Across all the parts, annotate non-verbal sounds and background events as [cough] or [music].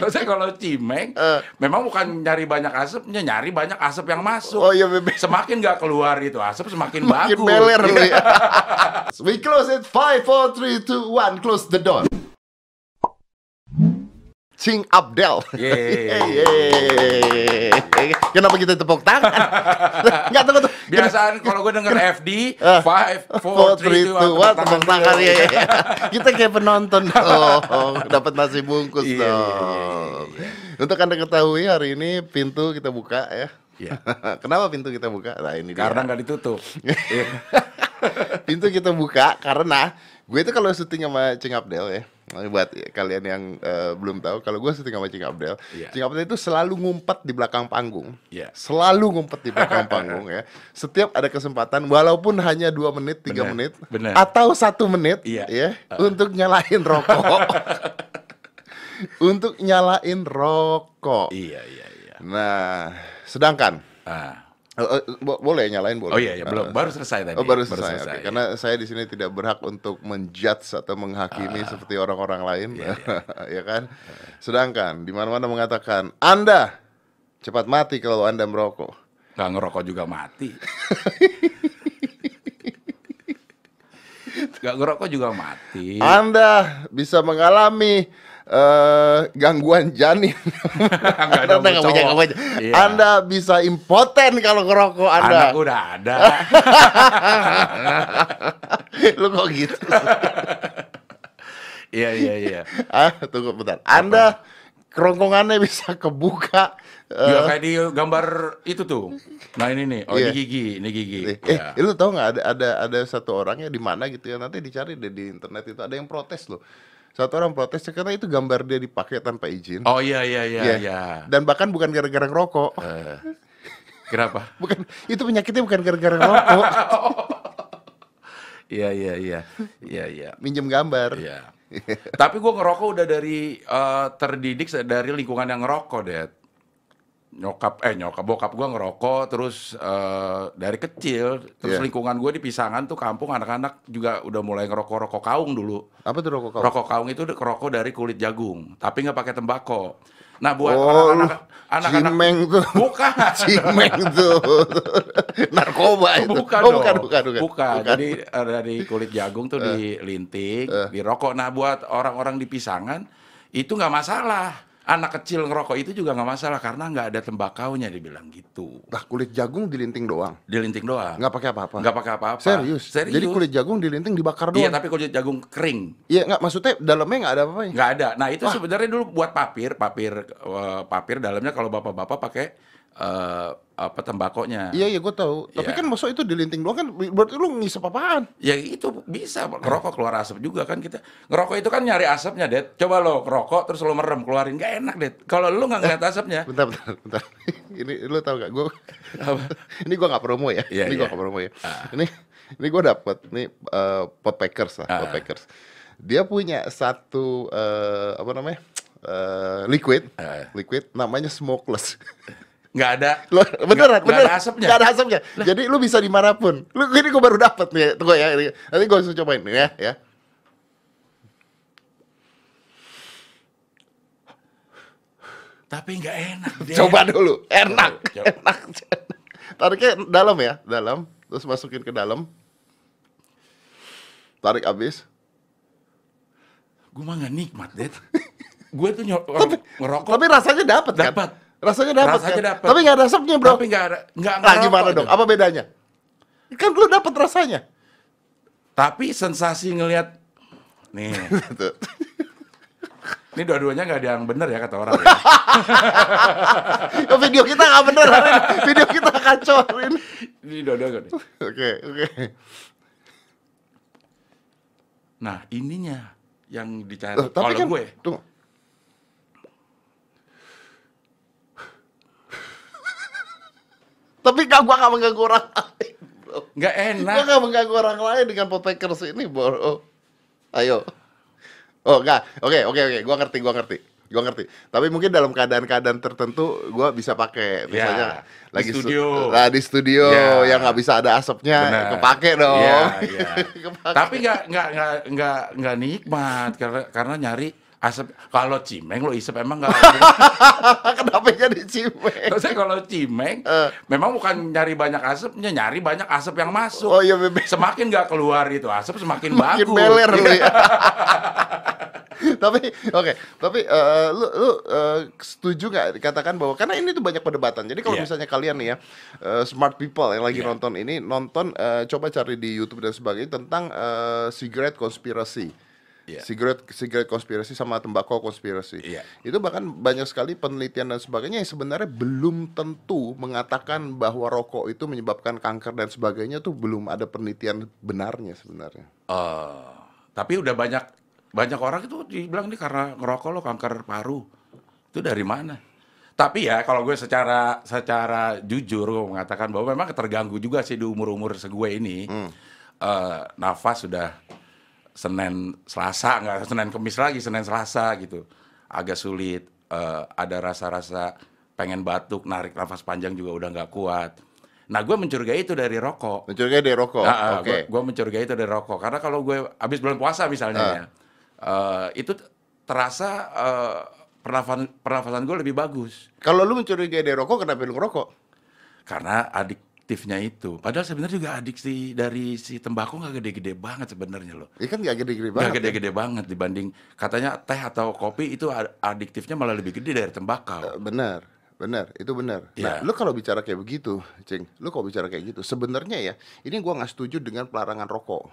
Maksudnya kalau cimeng, Eh. memang bukan nyari banyak asapnya, nyari banyak asap yang masuk. Oh iya, bebe. Semakin nggak keluar itu asap, semakin, Makin bagus. beler lu ya. [laughs] We close it 5 4 3 2 1 close the door. Cing Abdel. Yeay. [laughs] Yeay. Kenapa kita tepuk tangan? [laughs] Enggak tunggu tuh. Biasaan kalau gue denger FD, Ah. five, Four, four, three, three, two, two, one, tepuk tangan ya. Kita kayak penonton dong. [laughs] Dapat nasi bungkus Iya, dong. Untuk anda ketahui hari ini pintu kita buka ya. Iya. [laughs] Kenapa pintu kita buka? Nah ini. Karena nggak ditutup. [laughs] Pintu kita buka karena gue itu kalau syuting sama Cing Abdel ya buat kalian yang eh, belum tahu kalau gue syuting sama Cing Abdel Iya. Cing Abdel itu selalu ngumpet di belakang panggung Iya. selalu ngumpet di belakang panggung ya setiap ada kesempatan walaupun hanya dua menit tiga menit bener. atau satu menit Iya. ya untuk nyalain rokok [laughs] untuk nyalain rokok Iya, iya, iya. nah sedangkan Ah. Eh, bo- boleh nyalain boleh Oh iya, iya, belum. Eh, Baru selesai tadi. Oh baru selesai. Oke, ya. Karena saya di sini tidak berhak untuk menjudge atau menghakimi seperti orang-orang lain, Ah. Iya, ya [laughs] kan? Sedangkan di mana-mana mengatakan Anda cepat mati kalau Anda merokok. nggak ngerokok juga mati. [laughs] Nggak ngerokok juga mati. Anda bisa mengalami eh, gangguan janin. [laughs] Ada Anda nggak punya gangguan. Iya. Anda bisa impoten kalau ngerokok Anda. Anak udah ada. [laughs] Lu kok gitu? [laughs] Iya, iya, iya. ah, tunggu bentar. Anda kerongkongannya bisa kebuka. Ya kayak di gambar itu tuh. Nah ini nih, oh Iya. ini gigi, ini gigi. Eh, Ya. lu tau nggak ada ada ada satu orang ya di mana gitu ya nanti dicari deh di internet itu ada yang protes loh. Satu orang protes karena itu gambar dia dipakai tanpa izin. Oh iya iya iya Iya. iya. Dan bahkan bukan gara-gara ngerokok. Eh, kenapa? [laughs] Bukan itu penyakitnya bukan gara-gara ngerokok. [laughs] Iya iya iya. Iya iya. Minjem gambar. Iya. Tapi gue ngerokok udah dari eh, terdidik dari lingkungan yang ngerokok deh. Nyokap eh nyokap bokap gue ngerokok terus eh, dari kecil terus Iya. lingkungan gue di Pisangan tuh kampung anak-anak juga udah mulai ngerokok rokok kaung dulu. Apa tuh rokok kau? Rokok kaung itu rokok dari kulit jagung, tapi nggak pakai tembakau. Nah buat Oh, anak-anak anak-anak Cimeng tuh. bukan [laughs] Cimeng tuh. [laughs] Narkoba itu. bukan, oh, dong. bukan, bukan, bukan. Bukan. Jadi eh, dari kulit jagung tuh dilinting, dirokok. Nah buat orang-orang di Pisangan itu nggak masalah. Anak kecil ngerokok itu juga nggak masalah karena nggak ada tembakaunya dibilang gitu. Lah kulit jagung dilinting doang. Dilinting doang. Nggak pakai apa-apa. Nggak pakai apa-apa. Serius. Serius. Jadi kulit jagung dilinting dibakar Iya doang. tapi kulit jagung kering. Iya, nggak maksudnya dalamnya nggak ada apa-apa nggak ada. Nah itu sebenarnya dulu buat papir, papir, eh, papir dalamnya kalau bapak-bapak pakai eh, apa tembakonya. Iya, iya gue tahu. Tapi Iya. kan maksud itu dilinting doang kan berarti lu ngisep apaan? Ya itu bisa ngerokok keluar asap juga kan kita ngerokok itu kan nyari asapnya det coba lo ngerokok terus lo merem keluarin gak enak det kalau lo nggak ngeliat asapnya [laughs] Bentar, bentar, bentar. [laughs] ini lu tahu gak? Gue [laughs] ini gue nggak promo ya. Iya, ini gue iya. nggak promo ya. Ini ini gue dapet nih eh, pot packers lah, pot Ah. packers. Dia punya satu eh, apa namanya eh, liquid, Ah. liquid namanya smokeless. Nggak ada Lo beneran, nggak- beneran. ada asapnya Nggak ada asapnya. Jadi lu bisa di mana pun. Lu ini gue baru dapet nih. Tunggu ya. ini. Nanti gue harus cobain nih ya. ya. tapi nggak enak Det. Coba dulu. Enak. Coba. Enak. Tariknya dalam ya, dalam. Terus masukin ke dalam. Tarik abis. gue mah nggak nikmat det gue tuh nyo- [laughs] ngerokok Tapi rasanya dapat kan? Dapat. Rasanya dapat Rasanya kan? dapat. Tapi nggak ada asapnya bro. tapi nggak ada nggak Nah gimana dong? Apa bedanya? Kan lu dapat rasanya. tapi sensasi ngelihat nih [laughs] ini dua-duanya nggak ada yang bener ya kata orang ya. [laughs] Video kita nggak bener hari ini. Video kita kacau hari ini. ini dua-duanya. Oke, oke. nah ininya yang dicari Loh, Tapi kalau kan, gue tunggu. Tapi gak, gua gak mengganggu orang lain, bro. nggak enak Gua gak mengganggu orang lain dengan potpackers ini, bro. Ayo. Oh, enggak. Oke, oke, oke. Gua ngerti, gua ngerti. Gua ngerti. Tapi mungkin dalam keadaan-keadaan tertentu gua bisa pakai misalnya Ya, di lagi su- studio. Nah, di studio Ya. yang nggak bisa ada asapnya, Benar. kepake dong. Iya, iya. [laughs] Kepake. Tapi nggak nggak nggak nggak nikmat karena karena nyari asap kalau cimeng lo isep emang nggak [laughs] Kenapa jadi cimeng? Maksudnya kalau cimeng Eh. memang bukan nyari banyak asapnya nyari banyak asap yang masuk Oh iya, bebe. semakin nggak keluar itu asap semakin, Makin bagus beler ya. [laughs] tapi oke, tapi eh, lu lu eh, setuju nggak dikatakan bahwa karena ini tuh banyak perdebatan. Jadi kalau Iya. misalnya kalian nih ya eh, smart people yang lagi Iya. nonton ini nonton eh, coba cari di YouTube dan sebagainya tentang eh, cigarette conspiracy. Iya. Cigarette cigarette conspiracy sama tembakau conspiracy. Iya. Itu bahkan banyak sekali penelitian dan sebagainya yang sebenarnya belum tentu mengatakan bahwa rokok itu menyebabkan kanker dan sebagainya tuh belum ada penelitian benarnya sebenarnya. Eh, tapi udah banyak banyak orang itu dibilang nih karena ngerokok lo kanker paru. Itu dari mana? Tapi ya kalau gue secara secara jujur gue mengatakan bahwa memang terganggu juga sih di umur-umur segue ini. Eh, nafas sudah Senin Selasa nggak Senin Kemis lagi Senin Selasa gitu. Agak sulit. Eh, ada rasa-rasa pengen batuk, narik nafas panjang juga udah nggak kuat. Nah gue mencurigai itu dari rokok. Mencurigai dari rokok. Nah, Oke. gue mencurigai itu dari rokok. Karena kalau gue habis bulan puasa misalnya Ah. ya, eh, itu terasa eh, pernafasan pernafasan gue lebih bagus Kalau lu mencurigai dari rokok, kenapa lu ngerokok? karena adiktifnya itu. Padahal sebenarnya juga adiksi dari si tembakau nggak gede-gede banget sebenarnya loh. Ini kan gak gede-gede Nggak banget. ya. gede-gede banget dibanding katanya teh atau kopi itu ad- adiktifnya malah lebih gede dari tembakau. Eh, Benar, benar, itu benar. Nah, Iya. lu kalau bicara kayak begitu, Cing, lu kalau bicara kayak gitu, sebenarnya ya, ini gua nggak setuju dengan pelarangan rokok.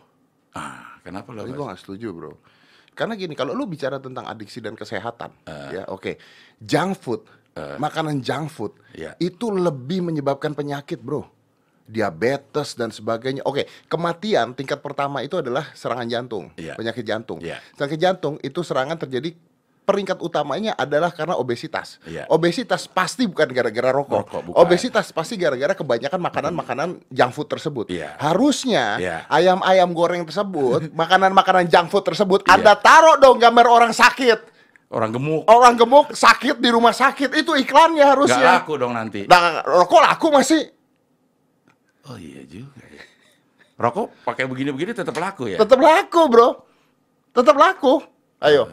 Ah, kenapa lo? Ini gua nggak setuju, bro. Karena gini, kalau lu bicara tentang adiksi dan kesehatan, ya, oke, junk food, makanan junk food, Iya. itu lebih menyebabkan penyakit, bro. Diabetes dan sebagainya. Oke, kematian tingkat pertama itu adalah serangan jantung, Iya. penyakit jantung. Iya. Penyakit jantung itu serangan terjadi peringkat utamanya adalah karena obesitas. Iya. Obesitas pasti bukan gara-gara rokok. Rokok, bukan. Obesitas pasti gara-gara kebanyakan makanan-makanan junk food tersebut. Iya. Harusnya Iya. ayam-ayam goreng tersebut, [laughs] makanan-makanan junk food tersebut, Iya. Anda taruh dong gambar orang sakit. Orang gemuk Orang gemuk sakit di rumah sakit itu iklannya harusnya. laku dong nanti. Nah, rokok laku masih Oh iya juga ya. [laughs] Rokok pakai begini-begini tetap laku ya? tetap laku, Bro. Tetap laku. Ayo.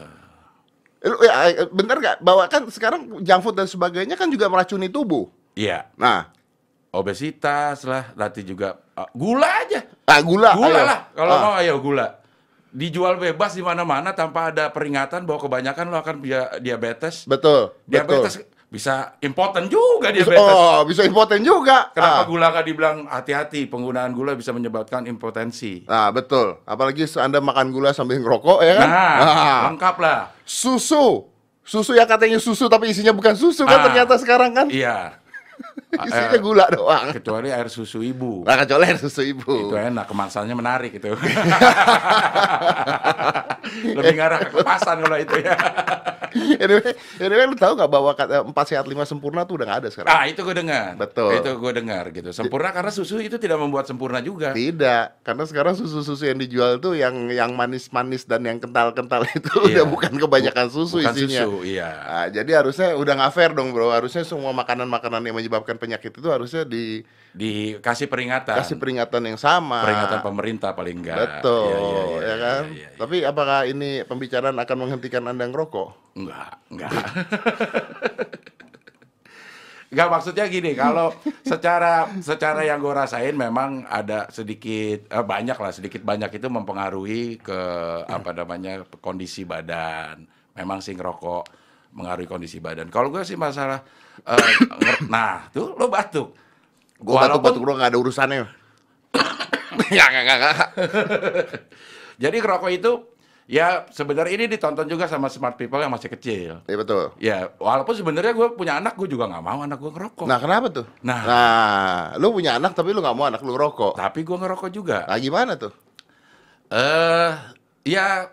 Ya, bener gak? Bahwa kan sekarang junk food dan sebagainya kan juga meracuni tubuh. Iya. Nah, obesitas lah, nanti juga uh, gula aja. ah, gula. Gula ayo. lah, kalau Ah. mau ayo gula. Dijual bebas di mana-mana tanpa ada peringatan bahwa kebanyakan lo akan dia- diabetes. Betul. Diabetes betul. Bisa impoten juga diabetes. Oh, bisa impoten juga. Kenapa Ah. gula kan dibilang hati-hati, penggunaan gula bisa menyebabkan impotensi. Nah, betul. Apalagi Anda makan gula sambil ngerokok ya kan? Nah, Ah. lengkap lah. Susu. Susu yang katanya susu tapi isinya bukan susu kan Ah. ternyata sekarang kan? Iya. [laughs] Isinya Eh, gula doang. Kecuali air susu ibu. Nah, kecuali air susu ibu. Itu enak, kemasannya menarik itu. [laughs] Lebih ngarah ke kemasan kalau itu ya. [laughs] anyway, anyway, lu tahu nggak bahwa kata empat sehat lima sempurna tuh udah nggak ada sekarang? Ah, itu gue dengar. Betul. Itu gue dengar gitu. Sempurna karena susu itu tidak membuat sempurna juga. Tidak, karena sekarang susu-susu yang dijual tuh yang yang manis-manis dan yang kental-kental itu Iya. udah bukan kebanyakan susu Bukan isinya. susu, iya. Nah, jadi harusnya udah nggak fair dong bro. Harusnya semua makanan-makanan yang menyebabkan penyakit itu harusnya dikasih Dikasih peringatan. peringatan yang sama. peringatan pemerintah paling enggak. Betul, Iya, iya, iya, ya iya, kan? iya, iya. Tapi apakah ini pembicaraan akan menghentikan anda ngerokok? Enggak, enggak. Enggak [laughs] maksudnya gini, kalau secara secara yang gue rasain memang ada sedikit eh, banyak lah sedikit banyak itu mempengaruhi ke apa namanya kondisi badan. Memang sih ngerokok mengaruhi kondisi badan. Kalau gue sih masalah nger- nah, tuh lo batuk. Gue batuk-batuk bro nggak ada urusannya. [coughs] Nggak, nggak, nggak. [laughs] Jadi ngerokok itu ya sebenarnya ini ditonton juga sama smart people yang masih kecil. Iya betul. Ya, walaupun sebenarnya gue punya anak, gue juga nggak mau anak gue ngerokok. Nah kenapa tuh? Nah. nah, lu punya anak tapi lu nggak mau anak lu ngerokok. Tapi gue ngerokok juga. Nah gimana tuh? Eh, ya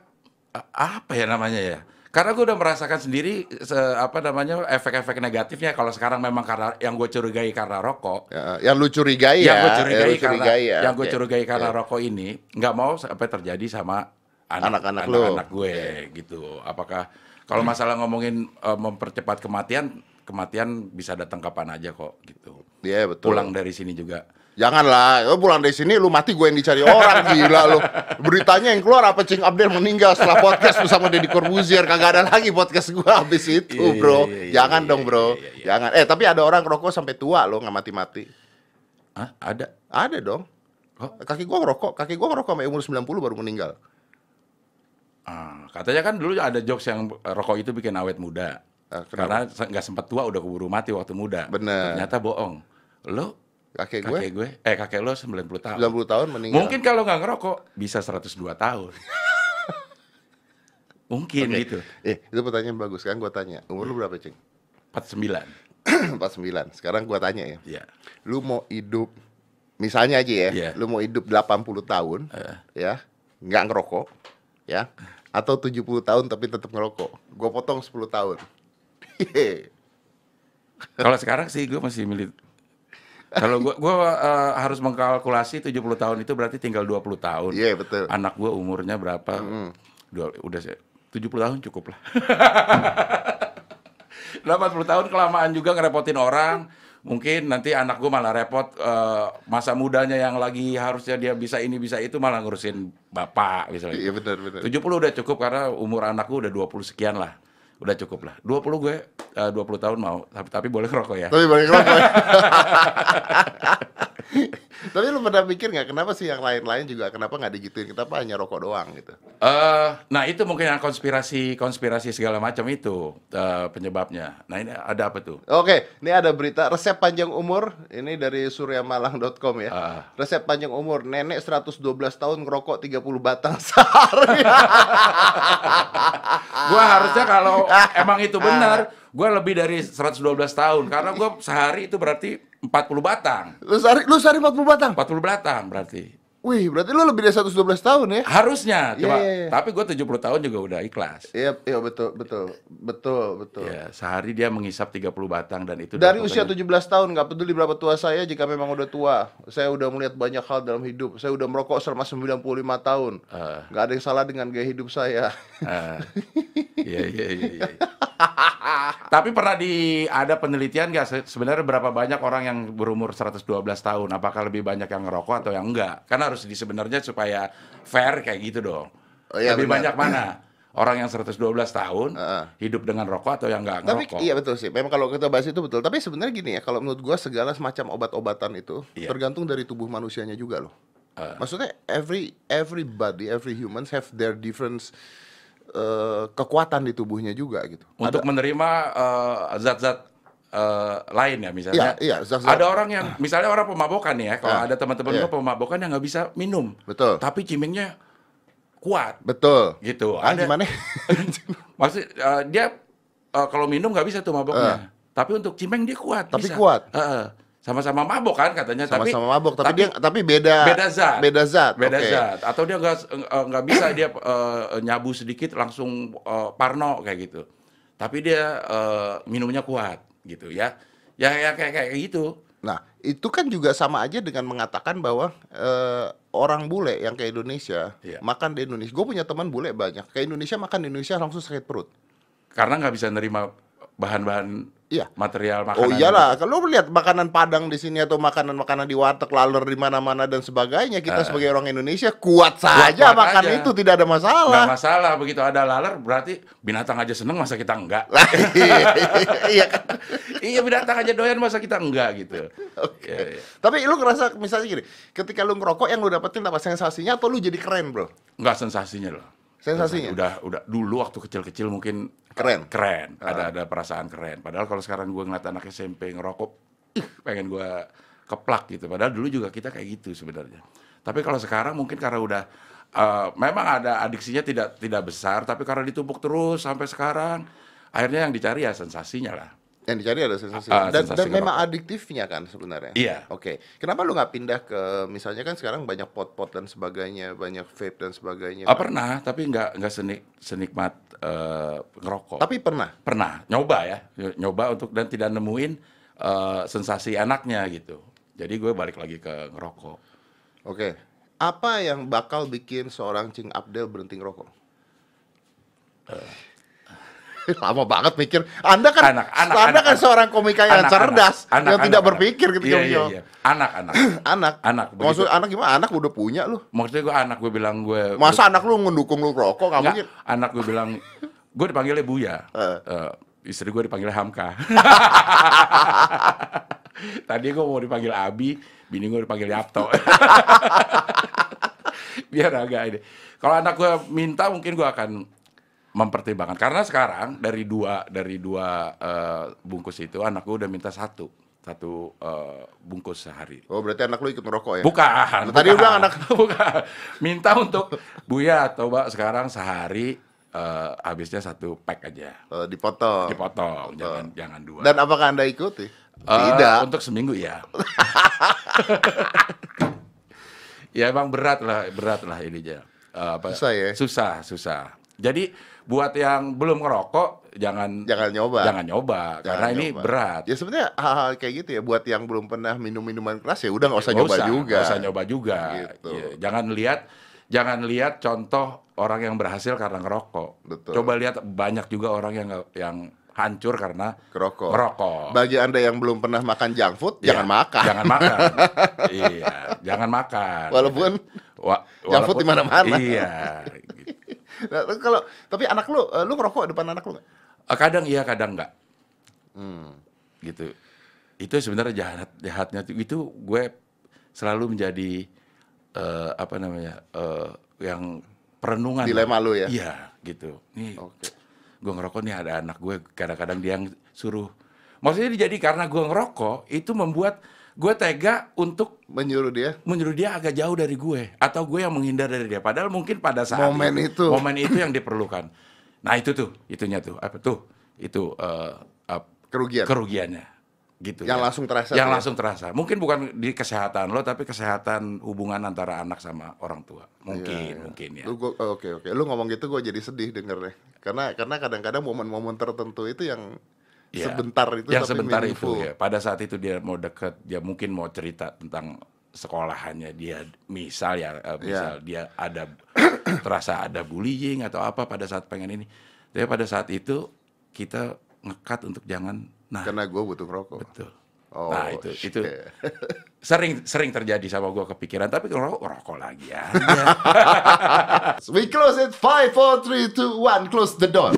a- apa ya namanya ya? Karena gue udah merasakan sendiri se- apa namanya efek-efek negatifnya. Kalau sekarang memang karena yang gue curigai karena rokok, Ya, yang lu curigai ya? yang gue curigai, lu karena curigai ya? yang gue Oke. curigai karena Oke. rokok ini nggak mau sampai terjadi sama anak- Anak-anak lu. anak-anak gue gitu. Apakah kalau masalah ngomongin eh, mempercepat kematian, kematian bisa datang kapan aja kok gitu. Iya betul. Pulang dari sini juga Janganlah, lo pulang dari sini lu mati gue yang dicari orang gila lu. Beritanya yang keluar apa Cing Abdel meninggal setelah podcast bersama Deddy Corbuzier kagak ada lagi podcast gue habis itu, Iya, Bro. iya, iya, Jangan iya, dong, iya, Bro. iya, iya. Jangan. Eh, tapi ada orang ngerokok sampai tua lo nggak mati-mati. Hah? Ada? Ada dong. Oh. Kaki gua ngerokok, kaki gua ngerokok sampai umur 90 baru meninggal. Ah, katanya kan dulu ada jokes yang rokok itu bikin awet muda. Ah, kenapa? Karena nggak sempat tua udah keburu mati waktu muda. Bener. Ternyata bohong. Lo Kakek gue kakek gue, eh kakek lo 90 tahun. 90 tahun meninggal. Mungkin kalau nggak ngerokok bisa 102 tahun. [laughs] Mungkin Oke. gitu. Eh, itu pertanyaan bagus kan gua tanya. Umur lu berapa, Cing? 49. 49. [clears throat] Sekarang gua tanya ya. Iya. Lu mau hidup misalnya aja ya, Iya. lu mau hidup 80 tahun, ya, nggak ngerokok, ya, atau 70 tahun tapi tetap ngerokok. Gua potong 10 tahun. [laughs] Kalau sekarang sih gue masih milih kalau gua gua eh, harus mengkalkulasi 70 tahun itu berarti tinggal 20 tahun. Iya, betul. Anak gua umurnya berapa? Dua, udah sih 70 tahun cukup lah. [laughs] 80 tahun kelamaan juga ngerepotin orang. Mungkin nanti anak gua malah repot eh, masa mudanya yang lagi harusnya dia bisa ini bisa itu malah ngurusin bapak misalnya. Iya, benar, benar. 70 udah cukup karena umur anak gua udah 20 sekian lah. Udah cukup lah. 20 gue eh, 20 tahun mau, tapi tapi boleh ngerokok ya. Tapi balik ngerokok. [laughs] Tapi lu pernah mikir nggak kenapa sih yang lain-lain juga kenapa nggak digituin? Kenapa hanya rokok doang gitu? Eh, nah itu mungkin yang konspirasi konspirasi segala macam itu eh, penyebabnya. Nah ini ada apa tuh? Oke, ini ada berita resep panjang umur. Ini dari suryamalang.com ya. Ah. Resep panjang umur, nenek 112 tahun ngerokok 30 batang [laughs] sehari. Gua harusnya kalau emang itu benar, gua lebih dari 112 tahun karena gua sehari itu berarti 40 batang. lu sehari lu sehari 40 batang. 40 batang berarti. Wih, berarti lu lebih dari 112 tahun ya? Harusnya, Iya, coba. iya, iya. Tapi gua 70 tahun juga udah ikhlas. Iya, iya betul, betul. Betul, betul. Ya, sehari dia menghisap 30 batang dan itu Dari usia 17 tahun, nggak peduli berapa tua saya, jika memang udah tua, saya udah melihat banyak hal dalam hidup. Saya udah merokok selama 95 tahun. Eh. Nggak ada yang salah dengan gaya hidup saya. Ah. Iya iya iya. [laughs] Tapi pernah di ada penelitian nggak se- sebenarnya berapa banyak orang yang berumur 112 tahun? Apakah lebih banyak yang ngerokok atau yang enggak? Kan harus di sebenarnya supaya fair kayak gitu dong. Oh, iya, lebih benar. banyak mana? [clears throat] Orang yang 112 tahun Heeh. hidup dengan rokok atau yang enggak Tapi ngerokok? iya betul sih. Memang kalau kita bahas itu betul. Tapi sebenarnya gini ya, kalau menurut gua segala semacam obat-obatan itu Iya. tergantung dari tubuh manusianya juga loh. Eh. Maksudnya every everybody, every humans have their different eh, kekuatan di tubuhnya juga gitu. Untuk menerima eh, zat-zat eh, lain ya misalnya. Iya, iya, zat-zat. Ada orang yang misalnya orang pemabokan nih ya. Kalau Ah, ada teman-teman iya. pemabokan yang nggak bisa minum. Betul. Tapi cimingnya kuat Betul. gitu. Ah, Ada gimana? [laughs] Maksud eh, dia eh, kalau minum nggak bisa tuh maboknya. Tapi untuk cimeng dia kuat. Tapi bisa. kuat. Heeh. Sama-sama mabok kan katanya. tapi Sama-sama mabok, tapi, dia tapi beda beda zat. Beda zat. Beda oke. zat. Atau dia nggak nggak bisa [clears throat] dia eh, nyabu sedikit langsung eh, parno kayak gitu. Tapi dia eh, minumnya kuat gitu ya. Ya ya kayak kayak gitu. Nah, itu kan juga sama aja dengan mengatakan bahwa eh, orang bule yang ke Indonesia Iya. makan di Indonesia. Gue punya teman bule banyak. Ke Indonesia makan di Indonesia langsung sakit perut. Karena nggak bisa nerima bahan-bahan Iya. material Oh makanan. iyalah, kalau lu lihat makanan Padang di sini atau makanan-makanan di warteg laler di mana-mana dan sebagainya, kita sebagai orang Indonesia kuat saja kuat makan aja. itu tidak ada masalah. masalah begitu ada laler berarti binatang aja seneng masa kita enggak. [laughs] Iya kan? iya binatang aja doyan masa kita enggak gitu. Iya, iya. Tapi lu ngerasa misalnya gini, ketika lu ngerokok yang lu dapetin apa sensasinya atau lu jadi keren, Bro? Enggak sensasinya loh. Sensasinya? Udah udah dulu waktu kecil-kecil mungkin Keren. Keren. Ada ada perasaan keren. Padahal kalau sekarang gue ngeliat anak SMP ngerokok, ih, pengen gue keplak gitu. Padahal dulu juga kita kayak gitu sebenarnya. Tapi kalau sekarang mungkin karena udah eh, memang ada adiksinya tidak tidak besar, tapi karena ditumpuk terus sampai sekarang, akhirnya yang dicari ya sensasinya lah. Yang dicari ada sensasi. Ah, dan, sensasi dan memang adiktifnya kan sebenarnya. Iya. Oke. Kenapa lu nggak pindah ke misalnya kan sekarang banyak pot-pot dan sebagainya, banyak vape dan sebagainya. Ah, pernah, tapi nggak nggak senik, senikmat eh, ngerokok. Tapi pernah. pernah nyoba ya nyoba untuk dan tidak nemuin eh, sensasi enaknya gitu jadi gue balik lagi ke ngerokok Oke. Apa yang bakal bikin seorang Cing Abdel berhenti ngerokok? [laughs] Lama banget mikir. Anda kan Anak, anak, Anda anak, kan anak. seorang komika yang Anak, cerdas, anak, anak, yang tidak anak, berpikir anak. ketika iya, iya, iya. Anak, anak. [clears throat] Anak. Anak, Maksud begitu. anak gimana? Anak udah punya lu. Maksudnya gue anak gue bilang gue Masa anak lu ngedukung lu rokok? Enggak, mungkin. anak gue bilang [laughs] gue dipanggilnya Buya. Eh. Eh, istri gue dipanggilnya Hamka. [laughs] Tadi gue mau dipanggil Abi, bini gue dipanggil Yapto. Biar agak ini. Kalau anak gue minta mungkin gue akan mempertimbangkan karena sekarang dari dua dari dua eh, bungkus itu anak gue udah minta satu satu eh, bungkus sehari. Oh, berarti anak lu ikut ngerokok ya? Bukan. Tadi bukan. udah anak. [laughs] bukan. Minta untuk Buya coba sekarang sehari eh, habisnya satu pack aja. Oh, dipotong. Dipotong, jangan jangan dua. Dan apakah Anda ikuti? Eh, Tidak. Untuk seminggu ya. [laughs] ya emang berat lah, berat lah ini aja. Eh, apa? Susah ya? Susah, susah. Jadi buat yang belum ngerokok jangan Jangan nyoba. jangan nyoba karena Jangan ini nyoba. berat. Ya sebenarnya hal-hal kayak gitu ya buat yang belum pernah minum minuman keras ya udah nggak usah Nggak nyoba usah, juga. nggak usah nyoba juga. Gitu. Iya, Jangan lihat jangan lihat contoh orang yang berhasil karena ngerokok. Betul. Coba lihat banyak juga orang yang yang hancur karena Kerokok. merokok. Bagi Anda yang belum pernah makan junk food, Iya, jangan makan. Jangan makan. [laughs] iya, jangan makan. Walaupun Wa- junk food walaupun- di mana-mana. Iya. [laughs] Nah, kalau tapi anak lu, eh, lu ngerokok depan anak lu nggak? Eh, Kadang iya, kadang enggak. Hmm. Gitu. Itu sebenarnya jahat jahatnya itu gue selalu menjadi eh, apa namanya? eh, yang perenungan. Dilema lu ya? Iya, gitu. Nih, Oke. gue ngerokok nih ada anak gue kadang-kadang dia yang suruh maksudnya jadi karena gue ngerokok itu membuat gue tega untuk Menyuruh dia menyuruh dia agak jauh dari gue atau gue yang menghindar dari dia padahal mungkin pada saat Momen itu. momen itu yang diperlukan nah itu tuh itunya tuh apa tuh itu eh, ap- kerugian. kerugiannya gitu Yang ya. langsung terasa yang ya? langsung terasa mungkin bukan di kesehatan lo tapi kesehatan hubungan antara anak sama orang tua mungkin Iya, iya. mungkin ya Lu gua- oh, Oke oke. Lu ngomong gitu gue jadi sedih dengernya. Karena karena kadang-kadang momen-momen tertentu itu yang Ya, sebentar itu yang tapi sebentar meaningful. itu ya pada saat itu dia mau deket dia mungkin mau cerita tentang sekolahannya dia misal ya eh, misal dia ada [coughs] terasa ada bullying atau apa pada saat pengen ini tapi pada saat itu kita ngekat untuk jangan nah Karena gue butuh ngerokok. betul Oh, nah itu itu shit. [laughs] sering sering terjadi sama gua kepikiran tapi kalau rokok lagi ya [laughs] We close it. Five, four, three, two, one. Close the door.